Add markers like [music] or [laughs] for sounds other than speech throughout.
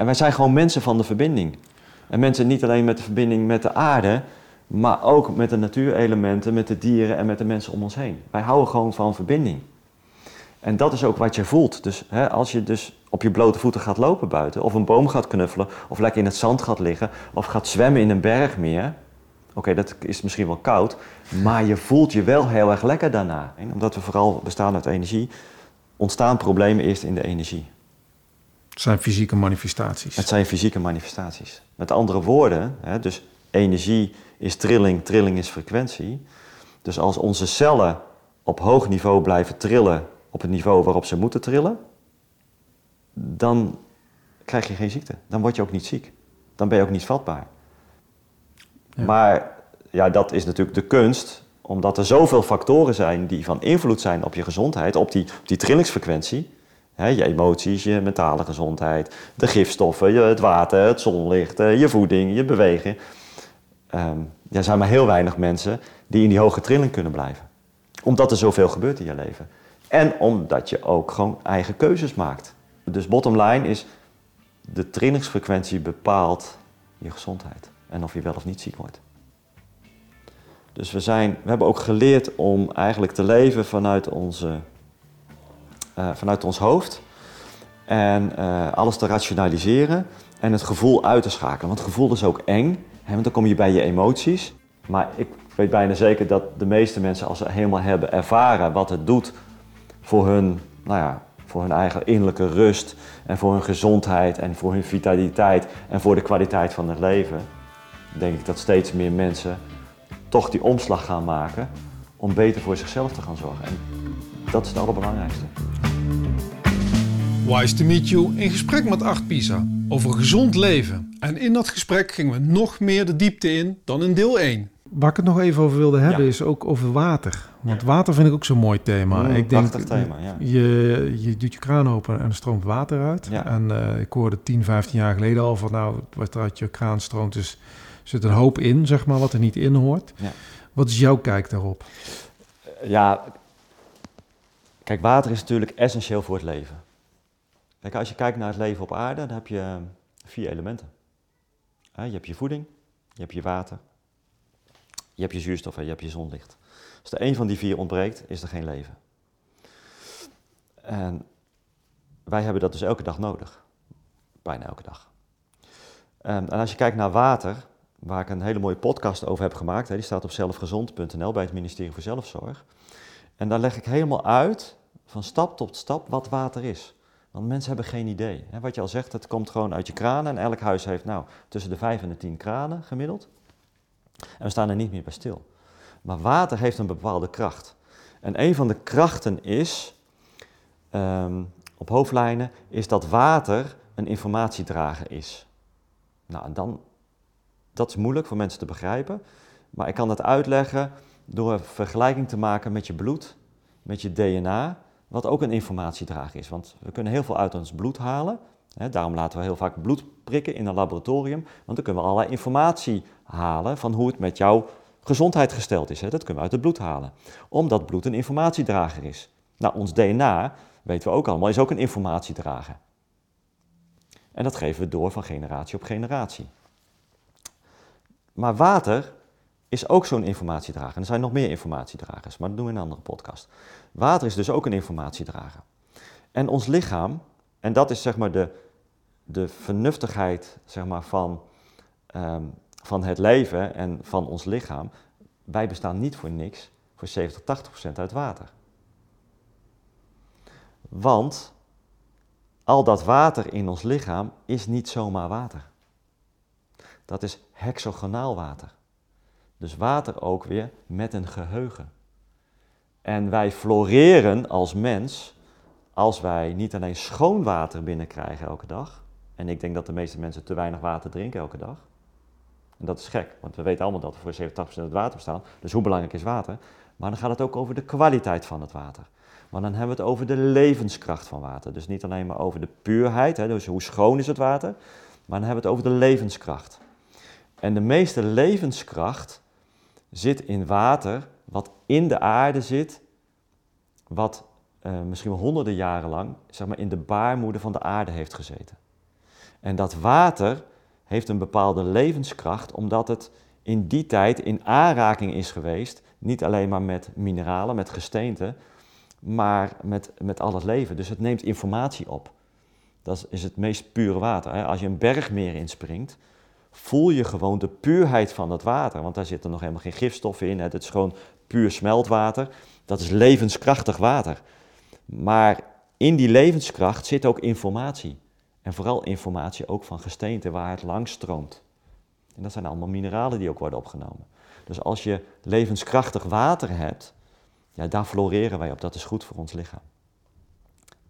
En wij zijn gewoon mensen van de verbinding. En mensen niet alleen met de verbinding met de aarde, maar ook met de natuurelementen, met de dieren en met de mensen om ons heen. Wij houden gewoon van verbinding. En dat is ook wat je voelt. Dus hè, als je dus op je blote voeten gaat lopen buiten, of een boom gaat knuffelen, of lekker in het zand gaat liggen, of gaat zwemmen in een bergmeer. Oké, dat is misschien wel koud, maar je voelt je wel heel erg lekker daarna. Omdat we vooral bestaan uit energie, ontstaan problemen eerst in de energie. Het zijn fysieke manifestaties. Het zijn fysieke manifestaties. Met andere woorden, hè, dus energie is trilling, trilling is frequentie. Dus als onze cellen op hoog niveau blijven trillen op het niveau waarop ze moeten trillen, dan krijg je geen ziekte. Dan word je ook niet ziek. Dan ben je ook niet vatbaar. Maar ja, dat is natuurlijk de kunst, omdat er zoveel factoren zijn die van invloed zijn op je gezondheid, op die, op die trillingsfrequentie. Je emoties, je mentale gezondheid, de gifstoffen, je, het water, het zonlicht, eh, je voeding, je beweging. Um, er zijn maar heel weinig mensen die in die hoge trilling kunnen blijven. Omdat er zoveel gebeurt in je leven. En omdat je ook gewoon eigen keuzes maakt. Dus bottom line is, de trillingsfrequentie bepaalt je gezondheid. En of je wel of niet ziek wordt. Dus we, zijn, we hebben ook geleerd om eigenlijk te leven vanuit, onze, vanuit ons hoofd. En uh, alles te rationaliseren en het gevoel uit te schakelen. Want gevoel is ook eng, hè, want dan kom je bij je emoties. Maar ik weet bijna zeker dat de meeste mensen, als ze helemaal hebben ervaren wat het doet voor hun, nou ja, voor hun eigen innerlijke rust en voor hun gezondheid en voor hun vitaliteit en voor de kwaliteit van het leven, denk ik dat steeds meer mensen toch die omslag gaan maken om beter voor zichzelf te gaan zorgen. En dat is het allerbelangrijkste. Wise to meet you in gesprek met Art Pisa over gezond leven. En in dat gesprek gingen we nog meer de diepte in dan in deel 1. Waar ik het nog even over wilde hebben is ook over water. Want water vind ik ook zo'n mooi thema. Mm, ik denk, thema, ja. je, je doet je kraan open en er stroomt water uit. En uh, ik hoorde 10, 15 jaar geleden al van nou, wat er uit je kraan stroomt, dus zit een hoop in, zeg maar, wat er niet in hoort. Ja. Wat is jouw kijk daarop? Ja, kijk, water is natuurlijk essentieel voor het leven. Kijk, als je kijkt naar het leven op aarde, dan heb je vier elementen. Je hebt je voeding, je hebt je water, je hebt je zuurstof en je hebt je zonlicht. Als er één van die vier ontbreekt, is er geen leven. En wij hebben dat dus elke dag nodig. Bijna elke dag. En als je kijkt naar water, waar ik een hele mooie podcast over heb gemaakt, die staat op zelfgezond.nl bij het ministerie voor Zelfzorg. En daar leg ik helemaal uit, van stap tot stap, wat water is. Want mensen hebben geen idee. Wat je al zegt, het komt gewoon uit je kranen. En elk huis heeft nou tussen de vijf en de tien kranen gemiddeld. En we staan er niet meer bij stil. Maar water heeft een bepaalde kracht. En een van de krachten is, um, op hoofdlijnen, is dat water een informatiedrager is. Nou, en dan, dat is moeilijk voor mensen te begrijpen. Maar ik kan dat uitleggen door een vergelijking te maken met je bloed, met je DNA, wat ook een informatiedrager is. Want we kunnen heel veel uit ons bloed halen. Daarom laten we heel vaak bloed prikken in een laboratorium, want dan kunnen we allerlei informatie halen van hoe het met jouw gezondheid gesteld is. Dat kunnen we uit het bloed halen, omdat bloed een informatiedrager is. Nou, ons DNA, weten we ook allemaal, is ook een informatiedrager. En dat geven we door van generatie op generatie. Maar water is ook zo'n informatiedrager. En er zijn nog meer informatiedragers, maar dat doen we in een andere podcast. Water is dus ook een informatiedrager. En ons lichaam, en dat is zeg maar de, de vernuftigheid zeg maar, van, ehm, van het leven en van ons lichaam. Wij bestaan niet voor niks voor 70, 80 procent uit water. Want al dat water in ons lichaam is niet zomaar water. Dat is hexagonaal water. Dus water ook weer met een geheugen. En wij floreren als mens als wij niet alleen schoon water binnenkrijgen elke dag. En ik denk dat de meeste mensen te weinig water drinken elke dag. En dat is gek, want we weten allemaal dat we voor 70% het water bestaan. Dus hoe belangrijk is water? Maar dan gaat het ook over de kwaliteit van het water. Maar dan hebben we het over de levenskracht van water. Dus niet alleen maar over de puurheid, hè, dus hoe schoon is het water. Maar dan hebben we het over de levenskracht. En de meeste levenskracht zit in water wat in de aarde zit, wat uh, misschien wel honderden jaren lang zeg maar, in de baarmoeder van de aarde heeft gezeten. En dat water heeft een bepaalde levenskracht, omdat het in die tijd in aanraking is geweest, niet alleen maar met mineralen, met gesteenten, maar met, met al het leven. Dus het neemt informatie op. Dat is het meest pure water. Als je een bergmeer inspringt, voel je gewoon de puurheid van het water. Want daar zitten nog helemaal geen gifstoffen in. Het is gewoon puur smeltwater. Dat is levenskrachtig water. Maar in die levenskracht zit ook informatie. En vooral informatie ook van gesteente waar het langs stroomt. En dat zijn allemaal mineralen die ook worden opgenomen. Dus als je levenskrachtig water hebt, ja, daar floreren wij op. Dat is goed voor ons lichaam.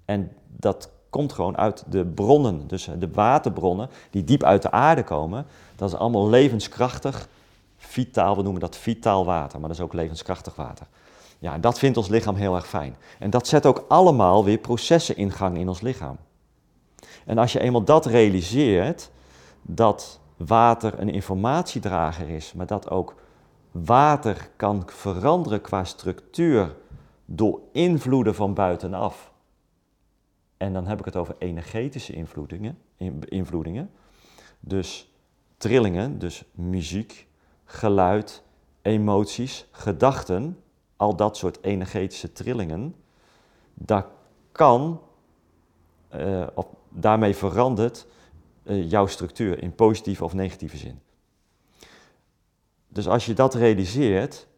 En dat komt gewoon uit de bronnen, dus de waterbronnen die diep uit de aarde komen. Dat is allemaal levenskrachtig, vitaal, we noemen dat vitaal water, maar dat is ook levenskrachtig water. Ja, dat vindt ons lichaam heel erg fijn. En dat zet ook allemaal weer processen in gang in ons lichaam. En als je eenmaal dat realiseert, dat water een informatiedrager is, maar dat ook water kan veranderen qua structuur door invloeden van buitenaf. En dan heb ik het over energetische invloedingen, invloedingen. Dus trillingen, dus muziek, geluid, emoties, gedachten, al dat soort energetische trillingen, daar kan, uh, of daarmee verandert uh, jouw structuur in positieve of negatieve zin. Dus als je dat realiseert,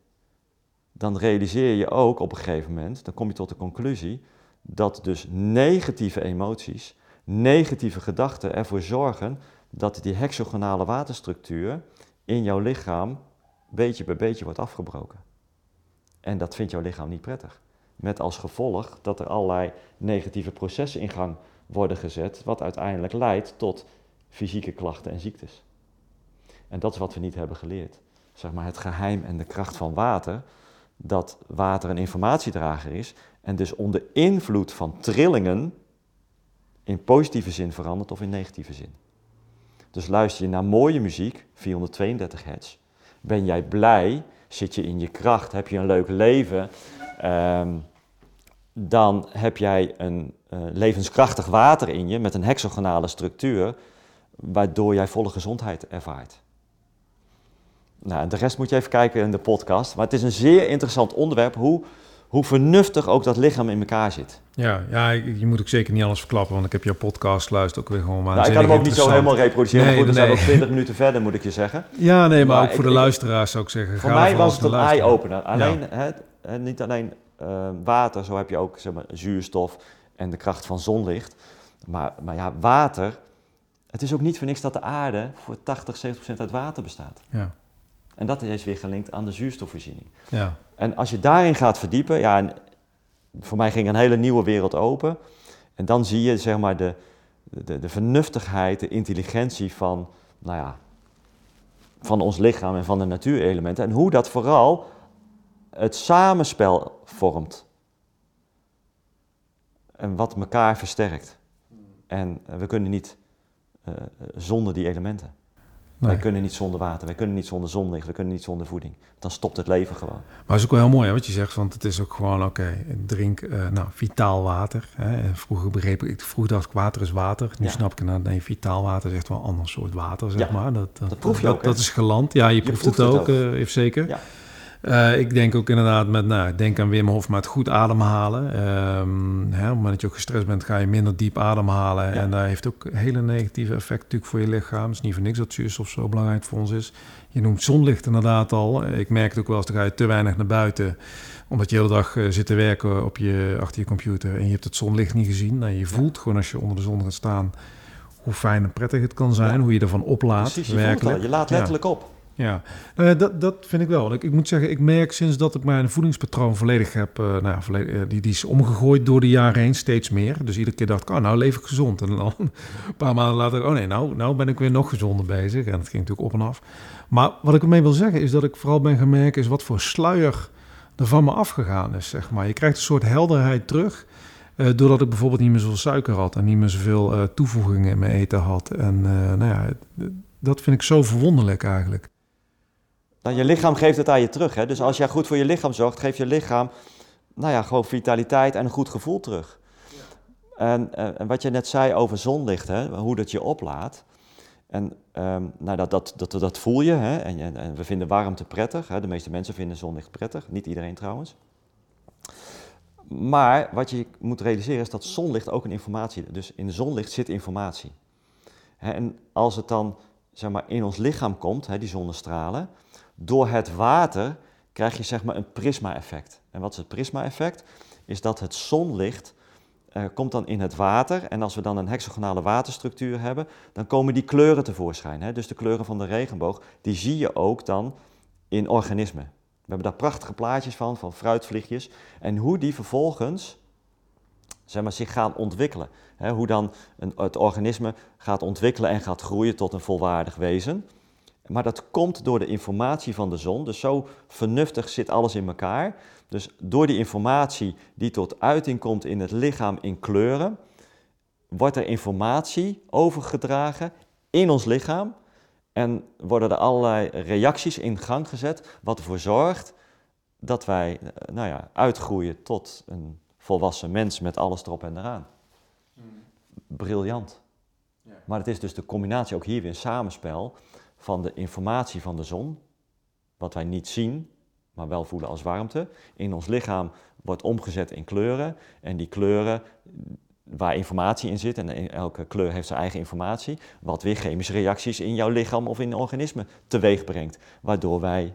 dan realiseer je ook op een gegeven moment, dan kom je tot de conclusie, dat dus negatieve emoties, negatieve gedachten ervoor zorgen dat die hexagonale waterstructuur in jouw lichaam beetje bij beetje wordt afgebroken. En dat vindt jouw lichaam niet prettig. Met als gevolg dat er allerlei negatieve processen in gang worden gezet, wat uiteindelijk leidt tot fysieke klachten en ziektes. En dat is wat we niet hebben geleerd. Zeg maar het geheim en de kracht van water, dat water een informatiedrager is en dus onder invloed van trillingen in positieve zin verandert of in negatieve zin. Dus luister je naar mooie muziek, 432 hertz, ben jij blij, zit je in je kracht, heb je een leuk leven, ehm, dan heb jij een uh, levenskrachtig water in je met een hexagonale structuur, waardoor jij volle gezondheid ervaart. Nou, de rest moet je even kijken in de podcast. Maar het is een zeer interessant onderwerp, hoe, hoe vernuftig ook dat lichaam in elkaar zit. Ja, ja, je moet ook zeker niet alles verklappen, want ik heb jouw podcast luisterd ook weer gewoon maar. Nou, ik kan hem ook niet zo helemaal reproduceren, nee, maar goed, we zijn ook 20 minuten verder, moet ik je zeggen. Ja, nee, maar, ook voor de luisteraars zou ik zeggen. Voor mij was het een eye-opener. Alleen, hè, niet alleen uh, water, zo heb je ook zeg maar, zuurstof en de kracht van zonlicht. Maar, maar ja, water, het is ook niet voor niks dat de aarde voor 80, 70 procent uit water bestaat. Ja. En dat is weer gelinkt aan de zuurstofvoorziening. Ja. En als je daarin gaat verdiepen, ja, voor mij ging een hele nieuwe wereld open. En dan zie je zeg maar de, de, de vernuftigheid, de intelligentie van, nou ja, van ons lichaam en van de natuurelementen. En hoe dat vooral het samenspel vormt. En wat elkaar versterkt. En we kunnen niet uh, zonder die elementen. Wij kunnen niet zonder water, wij kunnen niet zonder zonlicht, we kunnen niet zonder voeding. Dan stopt het leven gewoon. Maar het is ook wel heel mooi hè, wat je zegt, want het is ook gewoon, oké, drink uh, nou, vitaal water. Hè. Vroeger begreep ik, vroeger dacht ik water is water. Nu snap ik, nou, nee, vitaal water is echt wel een ander soort water, zeg maar. Dat, dat, dat proef je ook. Dat, is geland, ja, je, proeft, het ook, ook. Uh, even zeker. Ja. Uh, ik denk ook inderdaad met, nou, denk aan Wim Hof, maar het goed ademhalen. Um, hè, op het moment dat je ook gestrest bent, ga je minder diep ademhalen. Ja. En dat heeft ook hele negatieve effect natuurlijk voor je lichaam. Het is niet voor niks dat zuurstof zo belangrijk voor ons is. Je noemt zonlicht inderdaad al. Ik merk het ook wel eens, dan ga je te weinig naar buiten. Omdat je de hele dag uh, zit te werken op je, achter je computer. En je hebt het zonlicht niet gezien. Nou, je voelt gewoon als je onder de zon gaat staan... hoe fijn en prettig het kan zijn. Hoe je ervan oplaat. Precies, je, werkelijk. je laat letterlijk op. Ja, uh, dat, dat vind ik wel. Ik, ik, moet zeggen, ik merk sinds dat ik mijn voedingspatroon volledig heb, uh, nou, volledig, uh, die, die is omgegooid door de jaren heen, steeds meer. Dus iedere keer dacht ik, oh, nou leef ik gezond. En dan [laughs] een paar maanden later, oh nee, nou, nou ben ik weer nog gezonder bezig. En dat ging natuurlijk op en af. Maar wat ik ermee wil zeggen is dat ik vooral ben gemerkt is wat voor sluier er van me afgegaan is, zeg maar. Je krijgt een soort helderheid terug. doordat ik bijvoorbeeld niet meer zoveel suiker had en niet meer zoveel toevoegingen in mijn eten had. En nou ja, dat vind ik zo verwonderlijk eigenlijk. Dan je lichaam geeft het aan je terug. Hè? Dus als jij goed voor je lichaam zorgt, geeft je lichaam nou ja, gewoon vitaliteit en een goed gevoel terug. En, eh, en, wat je net zei over zonlicht, hè, hoe dat je oplaat. En um, nou, dat, dat, dat, dat voel je, hè? En, en, we vinden warmte prettig. Hè? De meeste mensen vinden zonlicht prettig, niet iedereen trouwens. Maar wat je moet realiseren is dat zonlicht ook een informatie, dus in zonlicht zit informatie. En als het dan zeg maar, in ons lichaam komt, die zonnestralen, door het water krijg je zeg maar, een prisma-effect. En wat is het prisma-effect? Is dat het zonlicht uh, komt dan in het water. En als we dan een hexagonale waterstructuur hebben, dan komen die kleuren tevoorschijn. Hè? Dus de kleuren van de regenboog, die zie je ook dan in organismen. We hebben daar prachtige plaatjes van, van fruitvliegjes. En hoe die vervolgens zeg maar, zich gaan ontwikkelen. Hè? Hoe dan een, het organisme gaat ontwikkelen en gaat groeien tot een volwaardig wezen. Maar dat komt door de informatie van de zon. Dus zo vernuftig zit alles in elkaar. Dus door die informatie die tot uiting komt in het lichaam in kleuren, wordt er informatie overgedragen in ons lichaam. En worden er allerlei reacties in gang gezet, wat ervoor zorgt dat wij eh, nou ja, uitgroeien tot een volwassen mens met alles erop en eraan. Hmm. Briljant. Ja. Maar het is dus de combinatie, ook hier weer een samenspel van de informatie van de zon, wat wij niet zien, maar wel voelen als warmte, in ons lichaam wordt omgezet in kleuren. En die kleuren waar informatie in zit, en elke kleur heeft zijn eigen informatie, wat weer chemische reacties in jouw lichaam of in het organisme teweeg brengt. Waardoor wij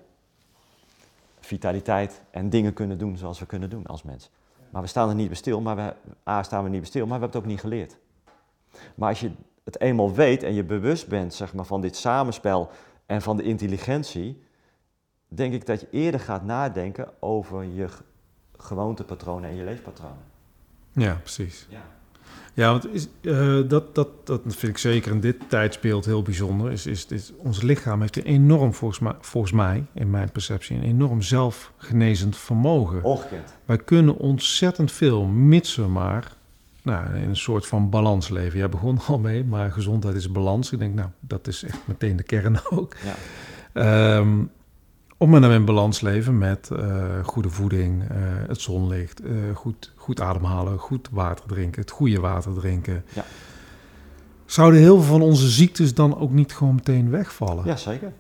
vitaliteit en dingen kunnen doen zoals we kunnen doen als mens. Maar we staan er niet bij stil, maar we, A, staan we niet bij stil, maar we hebben het ook niet geleerd. Maar als je het eenmaal weet en je bewust bent zeg maar, van dit samenspel en van de intelligentie, denk ik dat je eerder gaat nadenken over je gewoontepatronen en je leefpatronen. Ja, precies. Ja, ja want is, uh, dat, dat, dat vind ik zeker in dit tijdsbeeld heel bijzonder. Is, is, is, ons lichaam heeft een enorm, volgens mij, volgens mij, in mijn perceptie, een enorm zelfgenezend vermogen. Ongekend. Wij kunnen ontzettend veel, mits we maar nou, in een soort van balans leven. Jij begon al mee, maar gezondheid is balans. Ik denk, nou, dat is echt meteen de kern [laughs] ook. Ja. Um, om met in balans leven met uh, goede voeding, uh, het zonlicht, uh, goed, goed ademhalen, goed water drinken, het goede water drinken. Ja. Zouden heel veel van onze ziektes dan ook niet gewoon meteen wegvallen? Ja, zeker.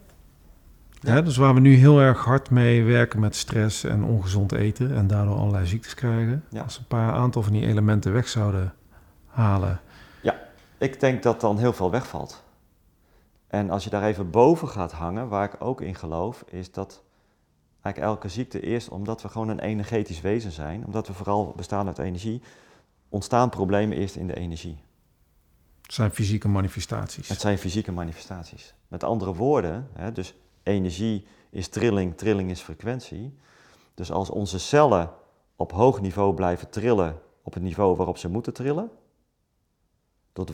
Ja. dus waar we nu heel erg hard mee werken met stress en ongezond eten en daardoor allerlei ziektes krijgen. Ja. Als een paar aantal van die elementen weg zouden halen. Ja, ik denk dat dan heel veel wegvalt. En als je daar even boven gaat hangen, waar ik ook in geloof, is dat eigenlijk elke ziekte eerst, omdat we gewoon een energetisch wezen zijn, omdat we vooral bestaan uit energie, ontstaan problemen eerst in de energie. Het zijn fysieke manifestaties. Het zijn fysieke manifestaties. Met andere woorden, hè, dus energie is trilling, trilling is frequentie. Dus als onze cellen op hoog niveau blijven trillen op het niveau waarop ze moeten trillen,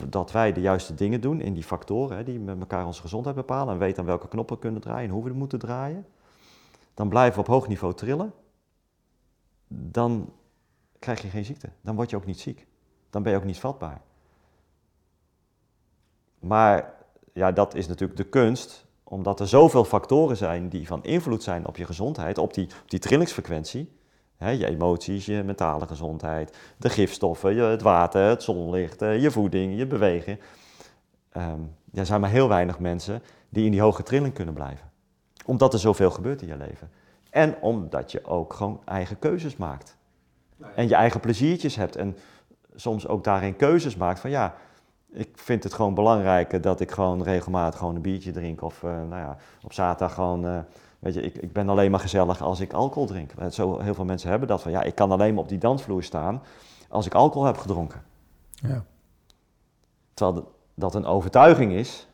dat, wij de juiste dingen doen in die factoren die met elkaar onze gezondheid bepalen en weten aan welke knoppen we kunnen draaien en hoe we moeten draaien, dan blijven we op hoog niveau trillen. Dan krijg je geen ziekte. Dan word je ook niet ziek. Dan ben je ook niet vatbaar. Maar ja, dat is natuurlijk de kunst, omdat er zoveel factoren zijn die van invloed zijn op je gezondheid, op die, op die trillingsfrequentie je emoties, je mentale gezondheid, de gifstoffen, je, het water, het zonlicht, eh, je voeding, je beweging. Um, er zijn maar heel weinig mensen die in die hoge trilling kunnen blijven. Omdat er zoveel gebeurt in je leven. En omdat je ook gewoon eigen keuzes maakt. En je eigen pleziertjes hebt. En soms ook daarin keuzes maakt van ja, ik vind het gewoon belangrijk dat ik gewoon regelmatig gewoon een biertje drink. Of uh, nou ja, op zaterdag gewoon uh, Weet je, ik, ik ben alleen maar gezellig als ik alcohol drink. Zo, heel veel mensen hebben dat van, ja, ik kan alleen maar op die dansvloer staan als ik alcohol heb gedronken. Ja. Terwijl dat een overtuiging is,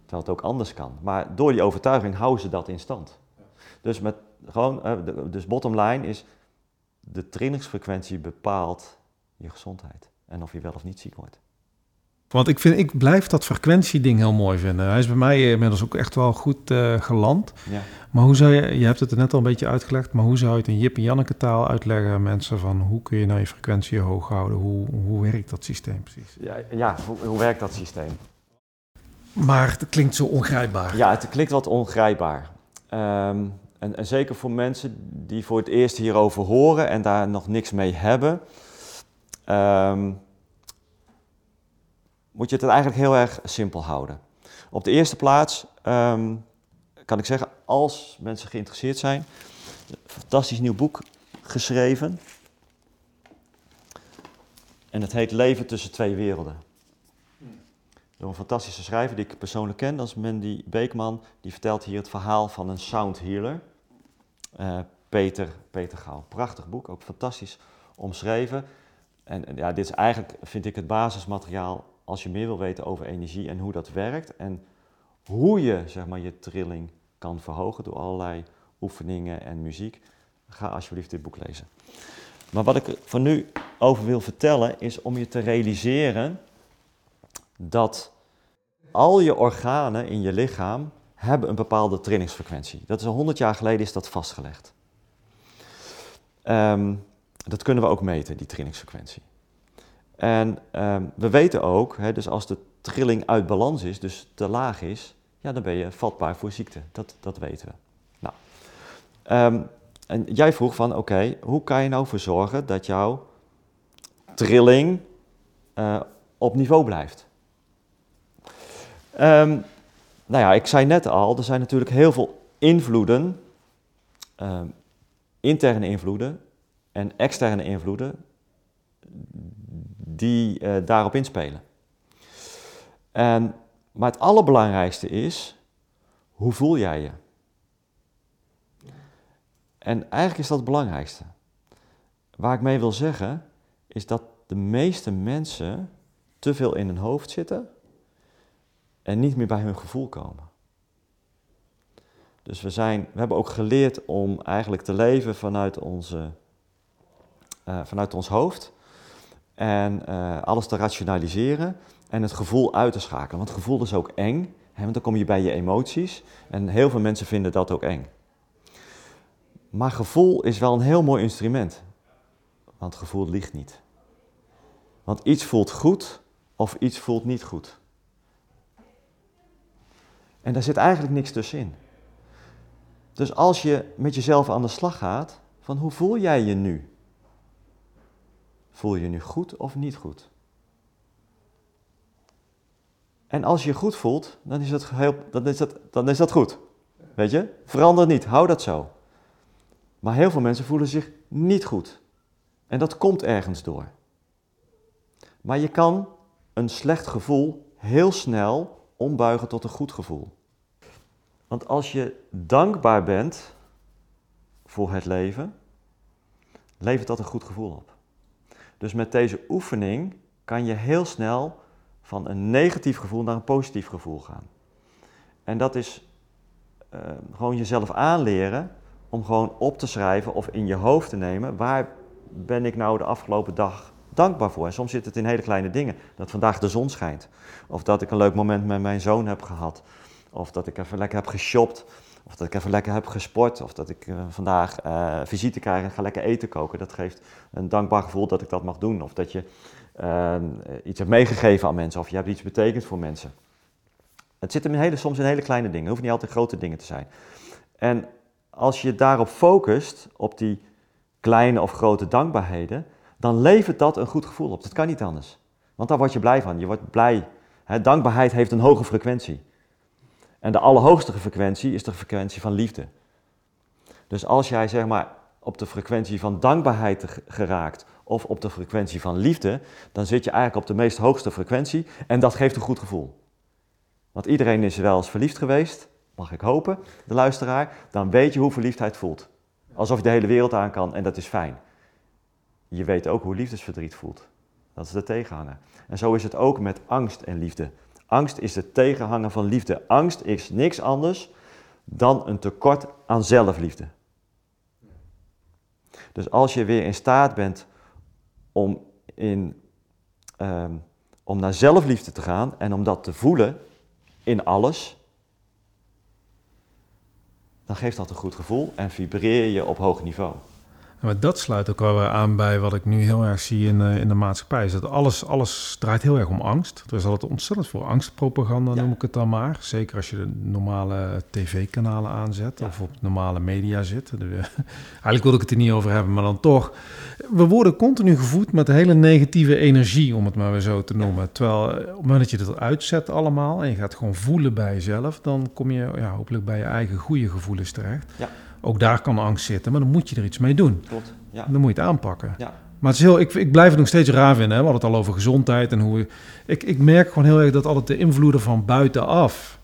terwijl het ook anders kan. Maar door die overtuiging houden ze dat in stand. Dus, met, gewoon, dus bottom line is, de trainingsfrequentie bepaalt je gezondheid. En of je wel of niet ziek wordt. Want ik, vind, ik blijf dat frequentieding heel mooi vinden. Hij is bij mij inmiddels ook echt wel goed uh, geland. Ja. Maar hoe zou je, je hebt het er net al een beetje uitgelegd, maar hoe zou je het in Jip en Janneke taal uitleggen aan mensen van hoe kun je nou je frequentie hoog houden? Hoe, hoe werkt dat systeem precies? Ja, ja hoe, hoe werkt dat systeem? Maar het klinkt zo ongrijpbaar. Ja, het klinkt wat ongrijpbaar. Ehm, en, en, zeker voor mensen die voor het eerst hierover horen en daar nog niks mee hebben. ehm, moet je het eigenlijk heel erg simpel houden. Op de eerste plaats ehm, kan ik zeggen, als mensen geïnteresseerd zijn, een fantastisch nieuw boek geschreven. En het heet Leven tussen twee werelden. Door een fantastische schrijver die ik persoonlijk ken, dat is Mandy Beekman. Die vertelt hier het verhaal van een sound healer. Uh, Peter, Peter Gauw. Prachtig boek, ook fantastisch omschreven. En ja, dit is eigenlijk, vind ik, het basismateriaal als je meer wil weten over energie en hoe dat werkt. En hoe je zeg maar, je trilling kan verhogen door allerlei oefeningen en muziek. Ga alsjeblieft dit boek lezen. Maar wat ik er van nu over wil vertellen is om je te realiseren dat al je organen in je lichaam hebben een bepaalde trillingsfrequentie. Dat is al 100 jaar geleden is dat vastgelegd. Um, dat kunnen we ook meten, die trillingsfrequentie. En um, we weten ook, hè, dus als de trilling uit balans is, dus te laag is, ja, dan ben je vatbaar voor ziekte. Dat, dat weten we. Nou, um, en jij vroeg van, oké, hoe kan je nou voor zorgen dat jouw trilling uh, op niveau blijft? Um, nou ja, ik zei net al, er zijn natuurlijk heel veel invloeden, interne invloeden en externe invloeden, die uh, daarop inspelen. En, maar het allerbelangrijkste is, hoe voel jij je? En eigenlijk is dat het belangrijkste. Waar ik mee wil zeggen, is dat de meeste mensen te veel in hun hoofd zitten en niet meer bij hun gevoel komen. Dus we, zijn, we hebben ook geleerd om eigenlijk te leven vanuit, onze, uh, vanuit ons hoofd en uh, alles te rationaliseren en het gevoel uit te schakelen. Want gevoel is ook eng, hè, want dan kom je bij je emoties en heel veel mensen vinden dat ook eng. Maar gevoel is wel een heel mooi instrument. Want gevoel ligt niet. Want iets voelt goed of iets voelt niet goed. En daar zit eigenlijk niks tussenin. Dus als je met jezelf aan de slag gaat, van hoe voel jij je nu? Voel je je nu goed of niet goed? En als je je goed voelt, dan is dat, heel, dan is dat, dan is dat goed. Weet je? Verander niet, hou dat zo. Maar heel veel mensen voelen zich niet goed. En dat komt ergens door. Maar je kan een slecht gevoel heel snel ombuigen tot een goed gevoel. Want als je dankbaar bent voor het leven, levert dat een goed gevoel op. Dus met deze oefening kan je heel snel van een negatief gevoel naar een positief gevoel gaan. En dat is uh, gewoon jezelf aanleren om gewoon op te schrijven of in je hoofd te nemen, waar ben ik nou de afgelopen dag dankbaar voor? En soms zit het in hele kleine dingen. Dat vandaag de zon schijnt. Of dat ik een leuk moment met mijn zoon heb gehad. Of dat ik even lekker heb geshopt. Of dat ik even lekker heb gesport. Of dat ik uh, vandaag uh, visite krijg en ga lekker eten koken. Dat geeft een dankbaar gevoel dat ik dat mag doen. Of dat je uh, iets hebt meegegeven aan mensen. Of je hebt iets betekend voor mensen. Het zit in hele, soms in hele kleine dingen. Het hoeft niet altijd grote dingen te zijn. En als je daarop focust, op die kleine of grote dankbaarheden, dan levert dat een goed gevoel op. Dat kan niet anders. Want daar word je blij van. Je wordt blij. dankbaarheid heeft een hoge frequentie. En de allerhoogste frequentie is de frequentie van liefde. Dus als jij zeg maar op de frequentie van dankbaarheid geraakt of op de frequentie van liefde, dan zit je eigenlijk op de meest hoogste frequentie en dat geeft een goed gevoel. Want iedereen is wel eens verliefd geweest mag ik hopen, de luisteraar, dan weet je hoe verliefdheid voelt. Alsof je de hele wereld aan kan en dat is fijn. Je weet ook hoe liefdesverdriet voelt. Dat is de tegenhanger. En zo is het ook met angst en liefde. Angst is de tegenhanger van liefde. Angst is niks anders dan een tekort aan zelfliefde. Dus als je weer in staat bent om, in, um, om naar zelfliefde te gaan en om dat te voelen in alles, dan geeft dat een goed gevoel en vibreer je op hoog niveau. Maar dat sluit ook wel aan bij wat ik nu heel erg zie in, in de maatschappij. Is dat alles, alles draait heel erg om angst. Er is altijd ontzettend veel angstpropaganda, noem ik het dan maar. Zeker als je de normale tv-kanalen aanzet of op normale media zit. [laughs] Eigenlijk wil ik het er niet over hebben, maar dan toch. We worden continu gevoed met hele negatieve energie, om het maar weer zo te noemen. Terwijl op het moment dat je het uitzet allemaal en je gaat gewoon voelen bij jezelf, dan kom je ja, hopelijk bij je eigen goede gevoelens terecht. Ja. Ook daar kan angst zitten, maar dan moet je er iets mee doen. Klopt. Ja. Dan moet je het aanpakken. Ja. Maar het is heel, ik, ik blijf het nog steeds raar vinden. Hè? We hadden het al over gezondheid en hoe. Ik, ik merk gewoon heel erg dat altijd de invloeden van buitenaf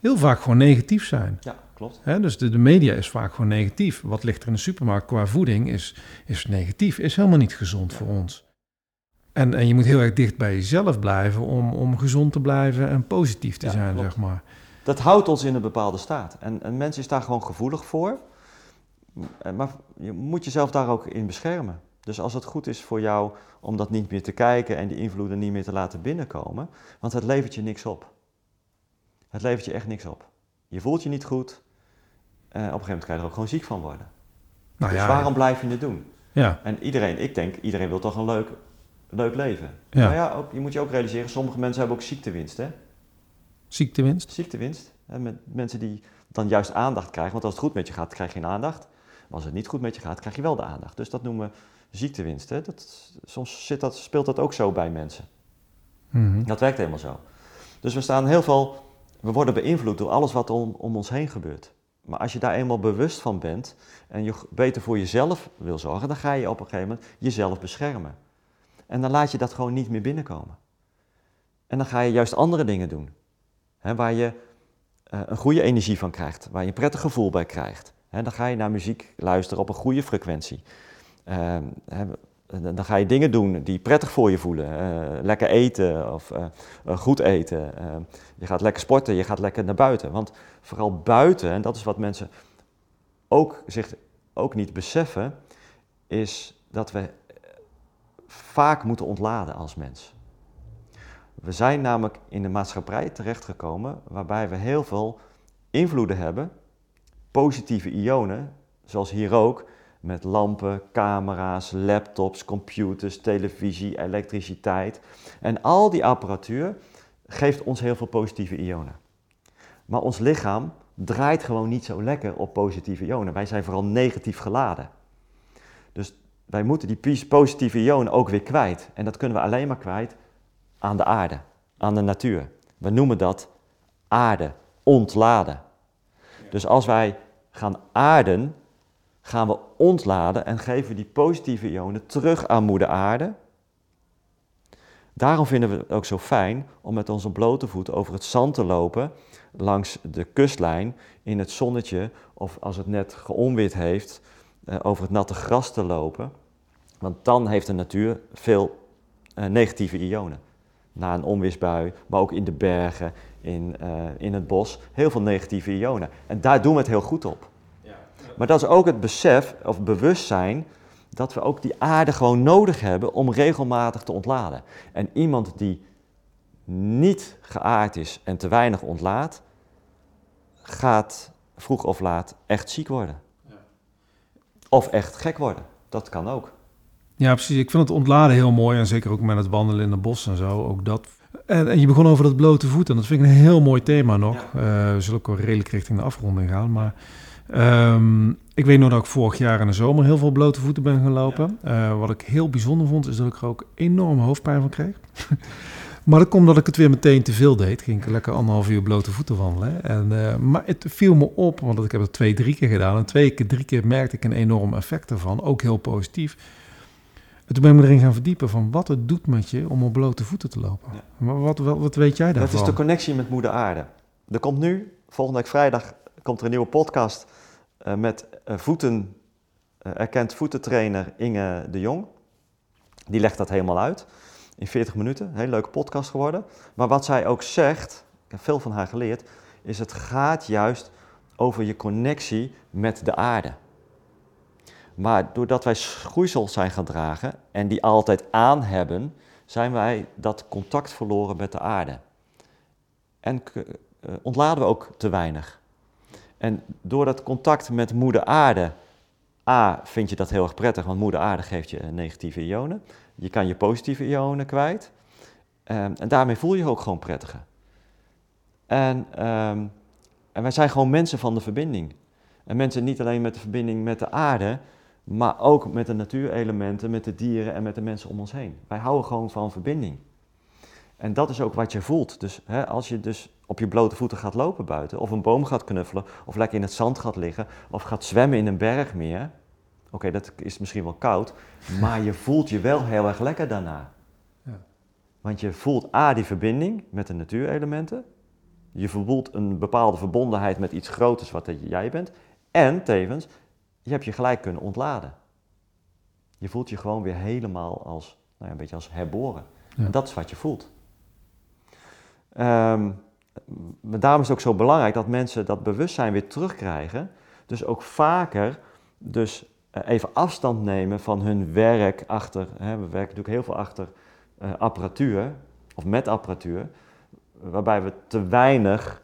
heel vaak gewoon negatief zijn. Ja, klopt. Hè? Dus de, de media is vaak gewoon negatief. Wat ligt er in de supermarkt qua voeding is, is negatief, is helemaal niet gezond voor ons. En, en je moet heel erg dicht bij jezelf blijven om, om gezond te blijven en positief te zijn, zeg maar. Dat houdt ons in een bepaalde staat. En een mens is daar gewoon gevoelig voor. Maar je moet jezelf daar ook in beschermen. Dus als het goed is voor jou om dat niet meer te kijken en die invloeden niet meer te laten binnenkomen, want het levert je niks op. Het levert je echt niks op. Je voelt je niet goed. Uh, op een gegeven moment kan je er ook gewoon ziek van worden. Nou, dus ja, waarom blijf je het doen? Ja. En iedereen, ik denk, iedereen wil toch een leuk, leuk leven. Ja. Maar ja, ook, je moet je ook realiseren, sommige mensen hebben ook ziektewinst. Hè? Ziektewinst? Ziektewinst. met mensen die dan juist aandacht krijgen. Want als het goed met je gaat, krijg je geen aandacht. Maar als het niet goed met je gaat, krijg je wel de aandacht. Dus dat noemen we ziektewinst. Hè? Dat, soms zit dat, speelt dat ook zo bij mensen. Mhm. Dat werkt helemaal zo. Dus we staan heel veel, we worden beïnvloed door alles wat om, om ons heen gebeurt. Maar als je daar eenmaal bewust van bent en je beter voor jezelf wil zorgen, dan ga je op een gegeven moment jezelf beschermen. En dan laat je dat gewoon niet meer binnenkomen. En dan ga je juist andere dingen doen. Hè, waar je uh, een goede energie van krijgt, waar je een prettig gevoel bij krijgt. Dan ga je naar muziek luisteren op een goede frequentie. Uh, dan ga je dingen doen die prettig voor je voelen. Uh, lekker eten of uh, goed eten. je gaat lekker sporten, je gaat lekker naar buiten. Want vooral buiten, en dat is wat mensen ook, zich ook niet beseffen, is dat we vaak moeten ontladen als mens. We zijn namelijk in de maatschappij terechtgekomen waarbij we heel veel invloeden hebben, positieve ionen, zoals hier ook, met lampen, camera's, laptops, computers, televisie, elektriciteit. En al die apparatuur geeft ons heel veel positieve ionen. Maar ons lichaam draait gewoon niet zo lekker op positieve ionen. Wij zijn vooral negatief geladen. Dus wij moeten die positieve ionen ook weer kwijt. En dat kunnen we alleen maar kwijt aan de aarde, aan de natuur. We noemen dat aarde, ontladen. Dus als wij gaan aarden, gaan we ontladen en geven die positieve ionen terug aan moeder aarde. Daarom vinden we het ook zo fijn om met onze blote voet over het zand te lopen, langs de kustlijn, in het zonnetje of als het net geonwit heeft, eh, over het natte gras te lopen. Want dan heeft de natuur veel eh, negatieve ionen na een onweersbui, maar ook in de bergen, in, uh, in het bos, heel veel negatieve ionen. En daar doen we het heel goed op. Ja. Maar dat is ook het besef of bewustzijn dat we ook die aarde gewoon nodig hebben om regelmatig te ontladen. En iemand die niet geaard is en te weinig ontlaat, gaat vroeg of laat echt ziek worden. Ja. Of echt gek worden. Dat kan ook. Ja, precies. Ik vind het ontladen heel mooi. En zeker ook met het wandelen in het bos en zo. Ook dat. En, en je begon over dat blote voet. En dat vind ik een heel mooi thema nog. Eh, we zullen ook wel redelijk richting de afronding gaan. Maar um, ik weet nog dat ik vorig jaar in de zomer heel veel blote voeten ben gaan lopen. Uh, wat ik heel bijzonder vond, is dat ik er ook enorm hoofdpijn van kreeg. [laughs] maar dat komt omdat ik het weer meteen te veel deed. Ging ik lekker anderhalf uur blote voeten wandelen. En, uh, maar het viel me op, want ik heb het twee, drie keer gedaan. En twee keer, drie keer merkte ik een enorm effect ervan. Ook heel positief toen ben ik me erin gaan verdiepen van wat het doet met je om op blote voeten te lopen. Maar wat, wat, wat, weet jij daarvan? Dat is de connectie met moeder aarde. Er komt nu, volgende week vrijdag, komt er een nieuwe podcast uh, met uh, voeten, uh, erkend voetentrainer Inge de Jong. Die legt dat helemaal uit in 40 minuten. Een hele leuke podcast geworden. Maar wat zij ook zegt, ik heb veel van haar geleerd, is het gaat juist over je connectie met de aarde. Maar doordat wij schoeisels zijn gaan dragen en die altijd aan hebben, zijn wij dat contact verloren met de aarde. En uh, ontladen we ook te weinig. En door dat contact met moeder aarde A, vind je dat heel erg prettig, want moeder aarde geeft je negatieve ionen. Je kan je positieve ionen kwijt. Um, en daarmee voel je je ook gewoon prettiger. En, um, en wij zijn gewoon mensen van de verbinding. En mensen niet alleen met de verbinding met de aarde, maar ook met de natuurelementen, met de dieren en met de mensen om ons heen. Wij houden gewoon van verbinding. En dat is ook wat je voelt. Dus hè, als je dus op je blote voeten gaat lopen buiten, of een boom gaat knuffelen, of lekker in het zand gaat liggen, of gaat zwemmen in een bergmeer. Oké, dat is misschien wel koud, maar je voelt je wel heel erg lekker daarna. Ja. Want je voelt A, die verbinding met de natuurelementen. Je voelt een bepaalde verbondenheid met iets groters wat jij bent. En tevens, je hebt je gelijk kunnen ontladen. Je voelt je gewoon weer helemaal als, nou ja, een beetje als herboren. En dat is wat je voelt. Um, daarom is het ook zo belangrijk dat mensen dat bewustzijn weer terugkrijgen. Dus ook vaker dus eh, even afstand nemen van hun werk achter. Hè, we werken natuurlijk heel veel achter uh, apparatuur of met apparatuur, waarbij we te weinig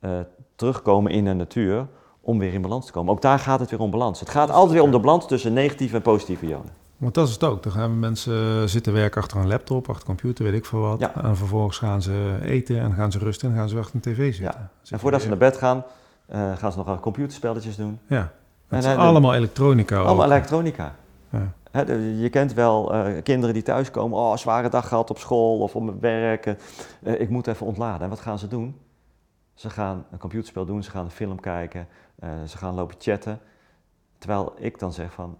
uh, terugkomen in de natuur om weer in balans te komen. Ook daar gaat het weer om balans. Het gaat altijd weer om de balans tussen negatieve en positieve ionen. Want dat is het ook. Dan gaan mensen zitten werken achter een laptop, achter een computer, weet ik veel wat. En vervolgens gaan ze eten en gaan ze rusten en gaan ze achter een tv zitten. Ja. En voordat ze naar bed gaan, uh, gaan ze nog computerspelletjes doen. Ja, het is allemaal elektronica. Allemaal elektronica. Ja. je kent wel uh, kinderen die thuiskomen, oh, zware dag gehad op school of op werk. Uh, ik moet even ontladen. En wat gaan ze doen? Ze gaan een computerspel doen, ze gaan een film kijken, ze gaan lopen chatten. Terwijl ik dan zeg van,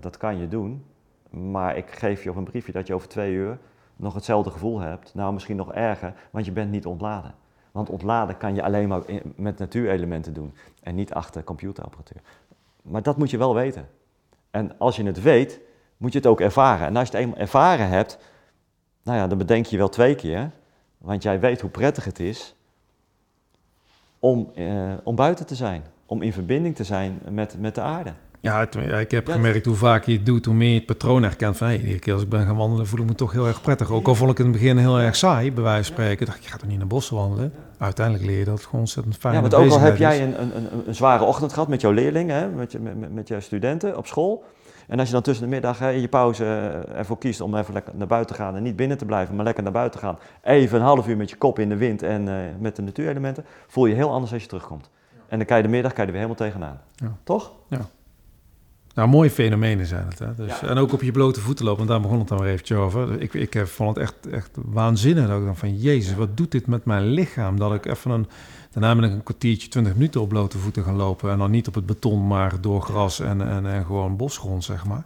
dat kan je doen, maar ik geef je op een briefje dat je over twee uur nog hetzelfde gevoel hebt. Nou, misschien nog erger, want je bent niet ontladen. Want ontladen kan je alleen maar met natuurelementen doen en niet achter computerapparatuur. Maar dat moet je wel weten. En als je het weet, moet je het ook ervaren. En als je het eenmaal ervaren hebt, nou ja, dan bedenk je wel twee keer. Want jij weet hoe prettig het is om, eh, om buiten te zijn. Om in verbinding te zijn met, met de aarde. Ja, ik heb gemerkt hoe vaak je het doet, hoe meer je het patroon herkent. Van, hey, iedere keer als ik ben gaan wandelen, voel ik me toch heel erg prettig. Ook al vond ik het in het begin heel erg saai, bij wijze van spreken. dacht ik, je gaat toch niet naar bossen wandelen? Uiteindelijk leer je dat het gewoon ontzettend fijn Ja, want ook al heb jij een, een, een, een, zware ochtend gehad met jouw leerlingen, hè, met, je, met, met jouw studenten op school. En als je dan tussen de middag hè, in je pauze eh, ervoor kiest om even lekker naar buiten te gaan en niet binnen te blijven, maar lekker naar buiten te gaan. Even een half uur met je kop in de wind en uh, met de natuurelementen, voel je heel anders als je terugkomt. En dan kan je de middag kan je er weer helemaal tegenaan. Ja. Toch? Ja. Nou, mooie fenomenen zijn het. Hè? Dus, En ook op je blote voeten lopen, want daar begon het dan weer eventjes over. Ik, ik vond het echt, echt waanzinnig. Dat ik dan van, jezus, wat doet dit met mijn lichaam? Dat ik even een... Daarna ben ik een kwartiertje, twintig minuten op blote voeten gaan lopen. En dan niet op het beton, maar door gras en, en, en gewoon bosgrond, zeg maar.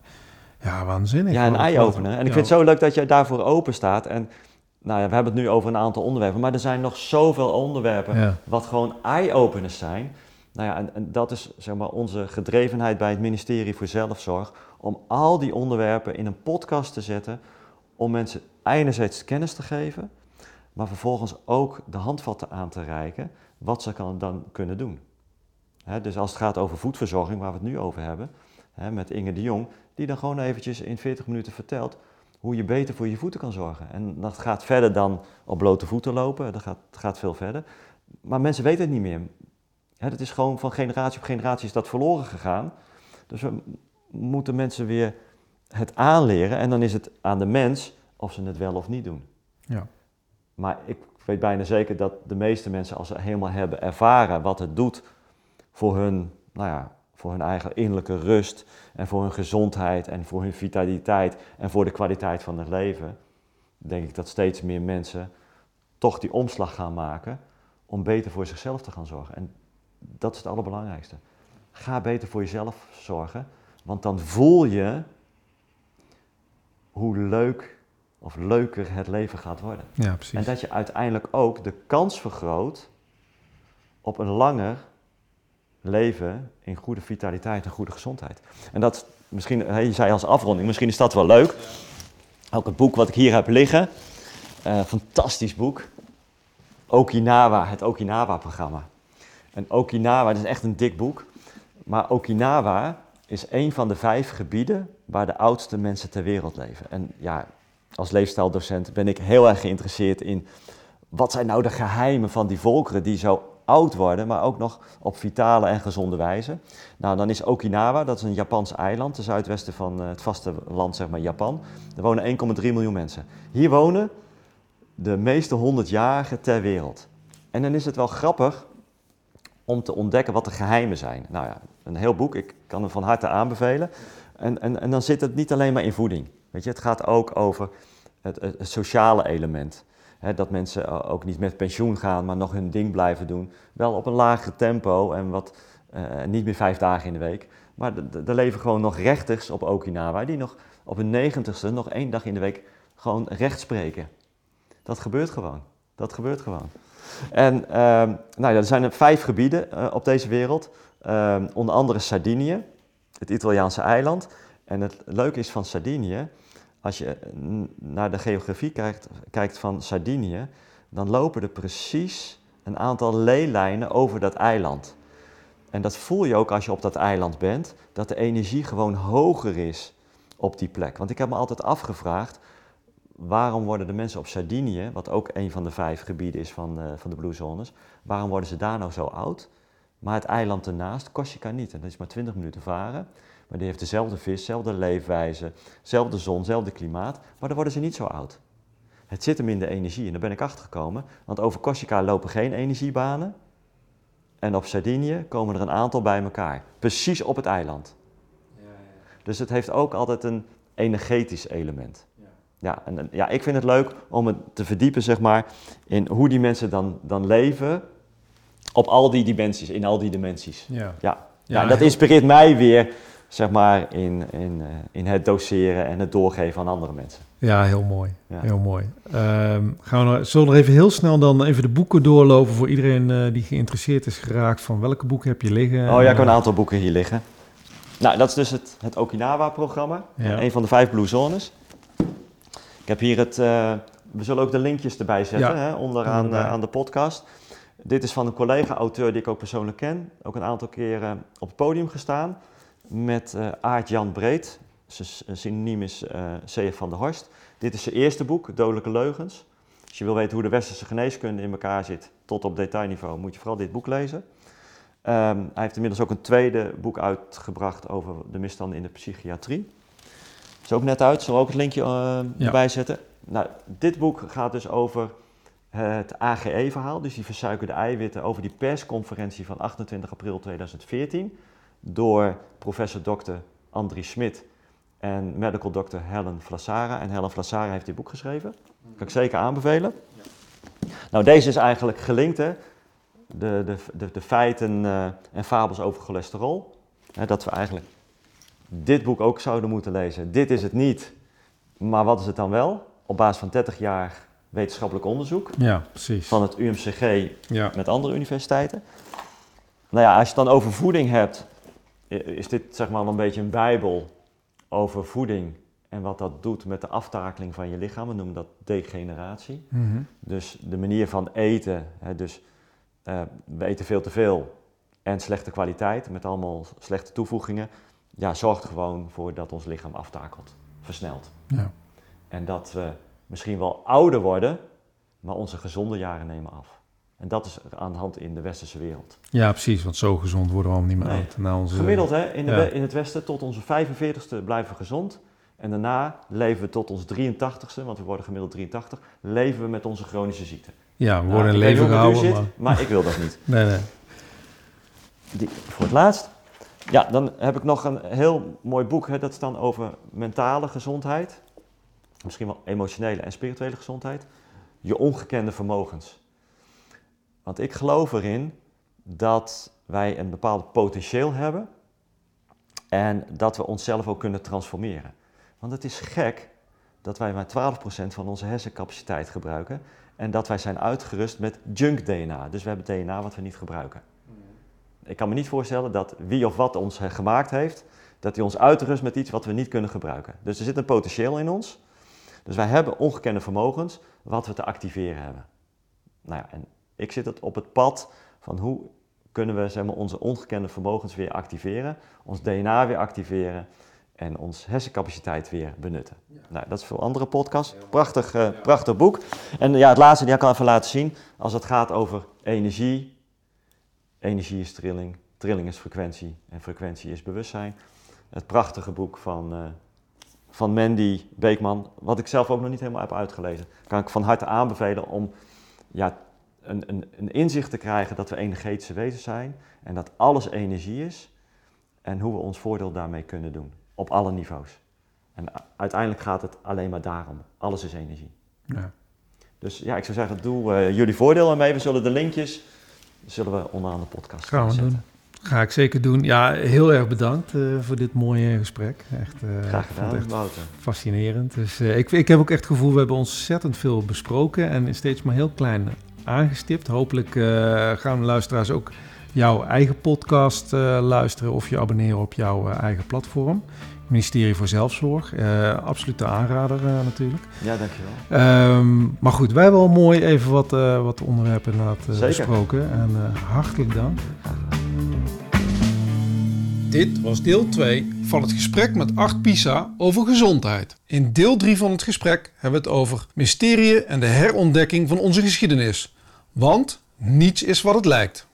Ja, waanzinnig. Ja, een eye-opener. En ik vind het zo leuk dat je daarvoor open staat. En nou ja, we hebben het nu over een aantal onderwerpen, maar er zijn nog zoveel onderwerpen wat gewoon eye-openers zijn. Nou ja, en, en, dat is zeg maar onze gedrevenheid bij het ministerie voor Zelfzorg, om al die onderwerpen in een podcast te zetten, om mensen enerzijds kennis te geven, maar vervolgens ook de handvatten aan te reiken, wat ze kan, dan kunnen doen. dus als het gaat over voedverzorging, waar we het nu over hebben, met Inge de Jong, die dan gewoon eventjes in 40 minuten vertelt hoe je beter voor je voeten kan zorgen. En dat gaat verder dan op blote voeten lopen, dat gaat, gaat veel verder. Maar mensen weten het niet meer. Het dat is gewoon van generatie op generatie is dat verloren gegaan. Dus we moeten mensen weer het aanleren en dan is het aan de mens of ze het wel of niet doen. Ja. Maar ik weet bijna zeker dat de meeste mensen, als ze helemaal hebben ervaren wat het doet voor hun, nou ja, voor hun eigen innerlijke rust en voor hun gezondheid en voor hun vitaliteit en voor de kwaliteit van het leven, denk ik dat steeds meer mensen toch die omslag gaan maken om beter voor zichzelf te gaan zorgen. En dat is het allerbelangrijkste. Ga beter voor jezelf zorgen, want dan voel je hoe leuk of leuker het leven gaat worden. Ja, precies. En dat je uiteindelijk ook de kans vergroot op een langer leven in goede vitaliteit en goede gezondheid. En dat misschien, je zei als afronding, misschien is dat wel leuk. Ook het boek wat ik hier heb liggen, uh, fantastisch boek. Okinawa, het Okinawa-programma. En Okinawa, dat is echt een dik boek. Maar Okinawa is een van de vijf gebieden waar de oudste mensen ter wereld leven. En ja, als leefstijldocent ben ik heel erg geïnteresseerd in wat zijn nou de geheimen van die volkeren die zo oud worden, maar ook nog op vitale en gezonde wijze. Nou, dan is Okinawa, dat is een Japans eiland, ten zuidwesten van het vasteland, zeg maar Japan. Er wonen 1,3 miljoen mensen. Hier wonen de meeste 100-jarigen ter wereld. En dan is het wel grappig om te ontdekken wat de geheimen zijn. Nou ja, een heel boek, ik kan hem van harte aanbevelen. En, en, en dan zit het niet alleen maar in voeding. Weet je, het gaat ook over het, het, sociale element. Dat mensen ook niet met pensioen gaan, maar nog hun ding blijven doen. Wel op een lager tempo en wat, uh, niet meer vijf dagen in de week. Maar er leven gewoon nog rechters op Okinawa die nog op hun negentigste, nog één dag in de week, gewoon recht spreken. Dat gebeurt gewoon. Dat gebeurt gewoon. En uh, nou er zijn vijf gebieden uh, op deze wereld. Uh, onder andere Sardinië, het Italiaanse eiland. En het leuke is van Sardinië, als je naar de geografie kijkt, kijkt van Sardinië, dan lopen er precies een aantal leelijnen over dat eiland. En dat voel je ook als je op dat eiland bent, dat de energie gewoon hoger is op die plek. Want ik heb me altijd afgevraagd, waarom worden de mensen op Sardinië, wat ook een van de vijf gebieden is van, uh, van de Blue Zones, waarom worden ze daar nou zo oud? Maar het eiland ernaast, Corsica niet. En dat is maar 20 minuten varen. Maar die heeft dezelfde vis, dezelfde leefwijze, dezelfde zon, dezelfde klimaat. Maar dan worden ze niet zo oud. Het zit hem in de energie en daar ben ik achter gekomen. Want over Corsica lopen geen energiebanen. En op Sardinië komen er een aantal bij elkaar. Precies op het eiland. Ja, ja. Dus het heeft ook altijd een energetisch element. Ja, ja, en, ja, ik vind het leuk om het te verdiepen, zeg maar, in hoe die mensen dan, dan leven op al die dimensies, in al die dimensies. Ja, ja. ja en dat inspireert mij weer zeg maar, in, in, uh, in het doseren en het doorgeven aan andere mensen. Ja, heel mooi. Heel mooi. Um, gaan we zullen we nog even heel snel dan even de boeken doorlopen voor iedereen uh, die geïnteresseerd is geraakt van welke boeken heb je liggen? Oh ja, ik heb een aantal boeken hier liggen. Nou, dat is dus het, het Okinawa-programma. Ja. Een van de vijf Blue Zones. Ik heb hier het... Uh, we zullen ook de linkjes erbij zetten, hè, onderaan aan de podcast. Dit is van een collega-auteur die ik ook persoonlijk ken. Ook een aantal keren op het podium gestaan met uh, Aart-Jan Breed. Zijn synoniem is uh, C.F. van der Horst. Dit is zijn eerste boek, Dodelijke Leugens. Als je wil weten hoe de westerse geneeskunde in elkaar zit, tot op detailniveau, moet je vooral dit boek lezen. Um, hij heeft inmiddels ook een tweede boek uitgebracht over de misstanden in de psychiatrie. Is ook net uit, we ook het linkje uh, ja. erbij zetten. Nou, dit boek gaat dus over het AGE-verhaal, dus die versuikerde eiwitten, over die persconferentie van 28 april 2014 door professor Dr. Andrie Smit en medical doctor Helen Flassara. En Helen Flassara heeft dit boek geschreven. Kan ik zeker aanbevelen. Nou, deze is eigenlijk gelinkt, hè? De, de, de, de feiten uh, en fabels over cholesterol. Hè, dat we eigenlijk dit boek ook zouden moeten lezen. Dit is het niet, maar wat is het dan wel? Op basis van 30 jaar wetenschappelijk onderzoek. Ja, precies. Van het UMCG ja. met andere universiteiten. Nou ja, als je het dan over voeding hebt, is dit zeg maar een beetje een bijbel over voeding en wat dat doet met de aftakeling van je lichaam. We noemen dat degeneratie. Mhm. Dus de manier van eten, hè, dus uh, we eten veel te veel en slechte kwaliteit met allemaal slechte toevoegingen, ja, zorgt gewoon voor dat ons lichaam aftakelt, versnelt. Ja. En dat we misschien wel ouder worden, maar onze gezonde jaren nemen af. En dat is aan de hand in de westerse wereld. Ja, precies, want zo gezond worden we allemaal niet meer oud. Na onze... Gemiddeld hè, in, de, in het westen tot onze 45ste blijven we gezond. En daarna leven we tot ons 83ste, want we worden gemiddeld 83, leven we met onze chronische ziekte. Ja, we worden nou, in leven gehouden. Zit, maar... maar... ik wil dat niet. [laughs] nee, nee. Die, voor het laatst. Ja, dan heb ik nog een heel mooi boek. Hè, dat is dan over mentale gezondheid. Misschien wel emotionele en spirituele gezondheid. Je ongekende vermogens. Want ik geloof erin dat wij een bepaald potentieel hebben en dat we onszelf ook kunnen transformeren. Want het is gek dat wij maar 12% van onze hersencapaciteit gebruiken en dat wij zijn uitgerust met junk DNA. Dus we hebben DNA wat we niet gebruiken. Ik kan me niet voorstellen dat wie of wat ons gemaakt heeft, dat hij ons uitrust met iets wat we niet kunnen gebruiken. Dus er zit een potentieel in ons. Dus wij hebben ongekende vermogens wat we te activeren hebben. Nou ja, en ik zit het op het pad van hoe kunnen we zeg maar, onze ongekende vermogens weer activeren, ons DNA weer activeren en onze hersencapaciteit weer benutten. Nou, dat is voor andere podcasts. Prachtig, uh, prachtig boek. En ja, het laatste, die ik kan even laten zien, als het gaat over energie, Energie is trilling, trilling is frequentie en frequentie is bewustzijn. Het prachtige boek van, uh, van Mandy Beekman, wat ik zelf ook nog niet helemaal heb uitgelezen. Kan ik van harte aanbevelen om ja, een, een, een inzicht te krijgen dat we energetische wezens zijn en dat alles energie is en hoe we ons voordeel daarmee kunnen doen op alle niveaus. En uiteindelijk gaat het alleen maar daarom. Alles is energie. Ja. Dus ja, ik zou zeggen, doe uh, jullie voordeel ermee. We zullen de linkjes zullen we onderaan de podcast Gaan we doen. Ga ik zeker doen. Ja, heel erg bedankt uh, voor dit mooie gesprek. Echt, uh, Graag gedaan, echt Wouter. Fascinerend. Dus ik, ik heb ook echt het gevoel, we hebben ontzettend veel besproken en steeds maar heel klein aangestipt. Hopelijk gaan de luisteraars ook jouw eigen podcast luisteren of je abonneren op jouw eigen platform. Ministerie voor Zelfzorg. Uh, absolute aanrader uh, natuurlijk. Ja, dankjewel. Um, maar goed, wij hebben al mooi even wat, uh, wat onderwerpen inderdaad besproken. En hartelijk dank. Dit was deel 2 van het gesprek met Art Pisa over gezondheid. In deel 3 van het gesprek hebben we het over mysterieën en de herontdekking van onze geschiedenis. Want niets is wat het lijkt.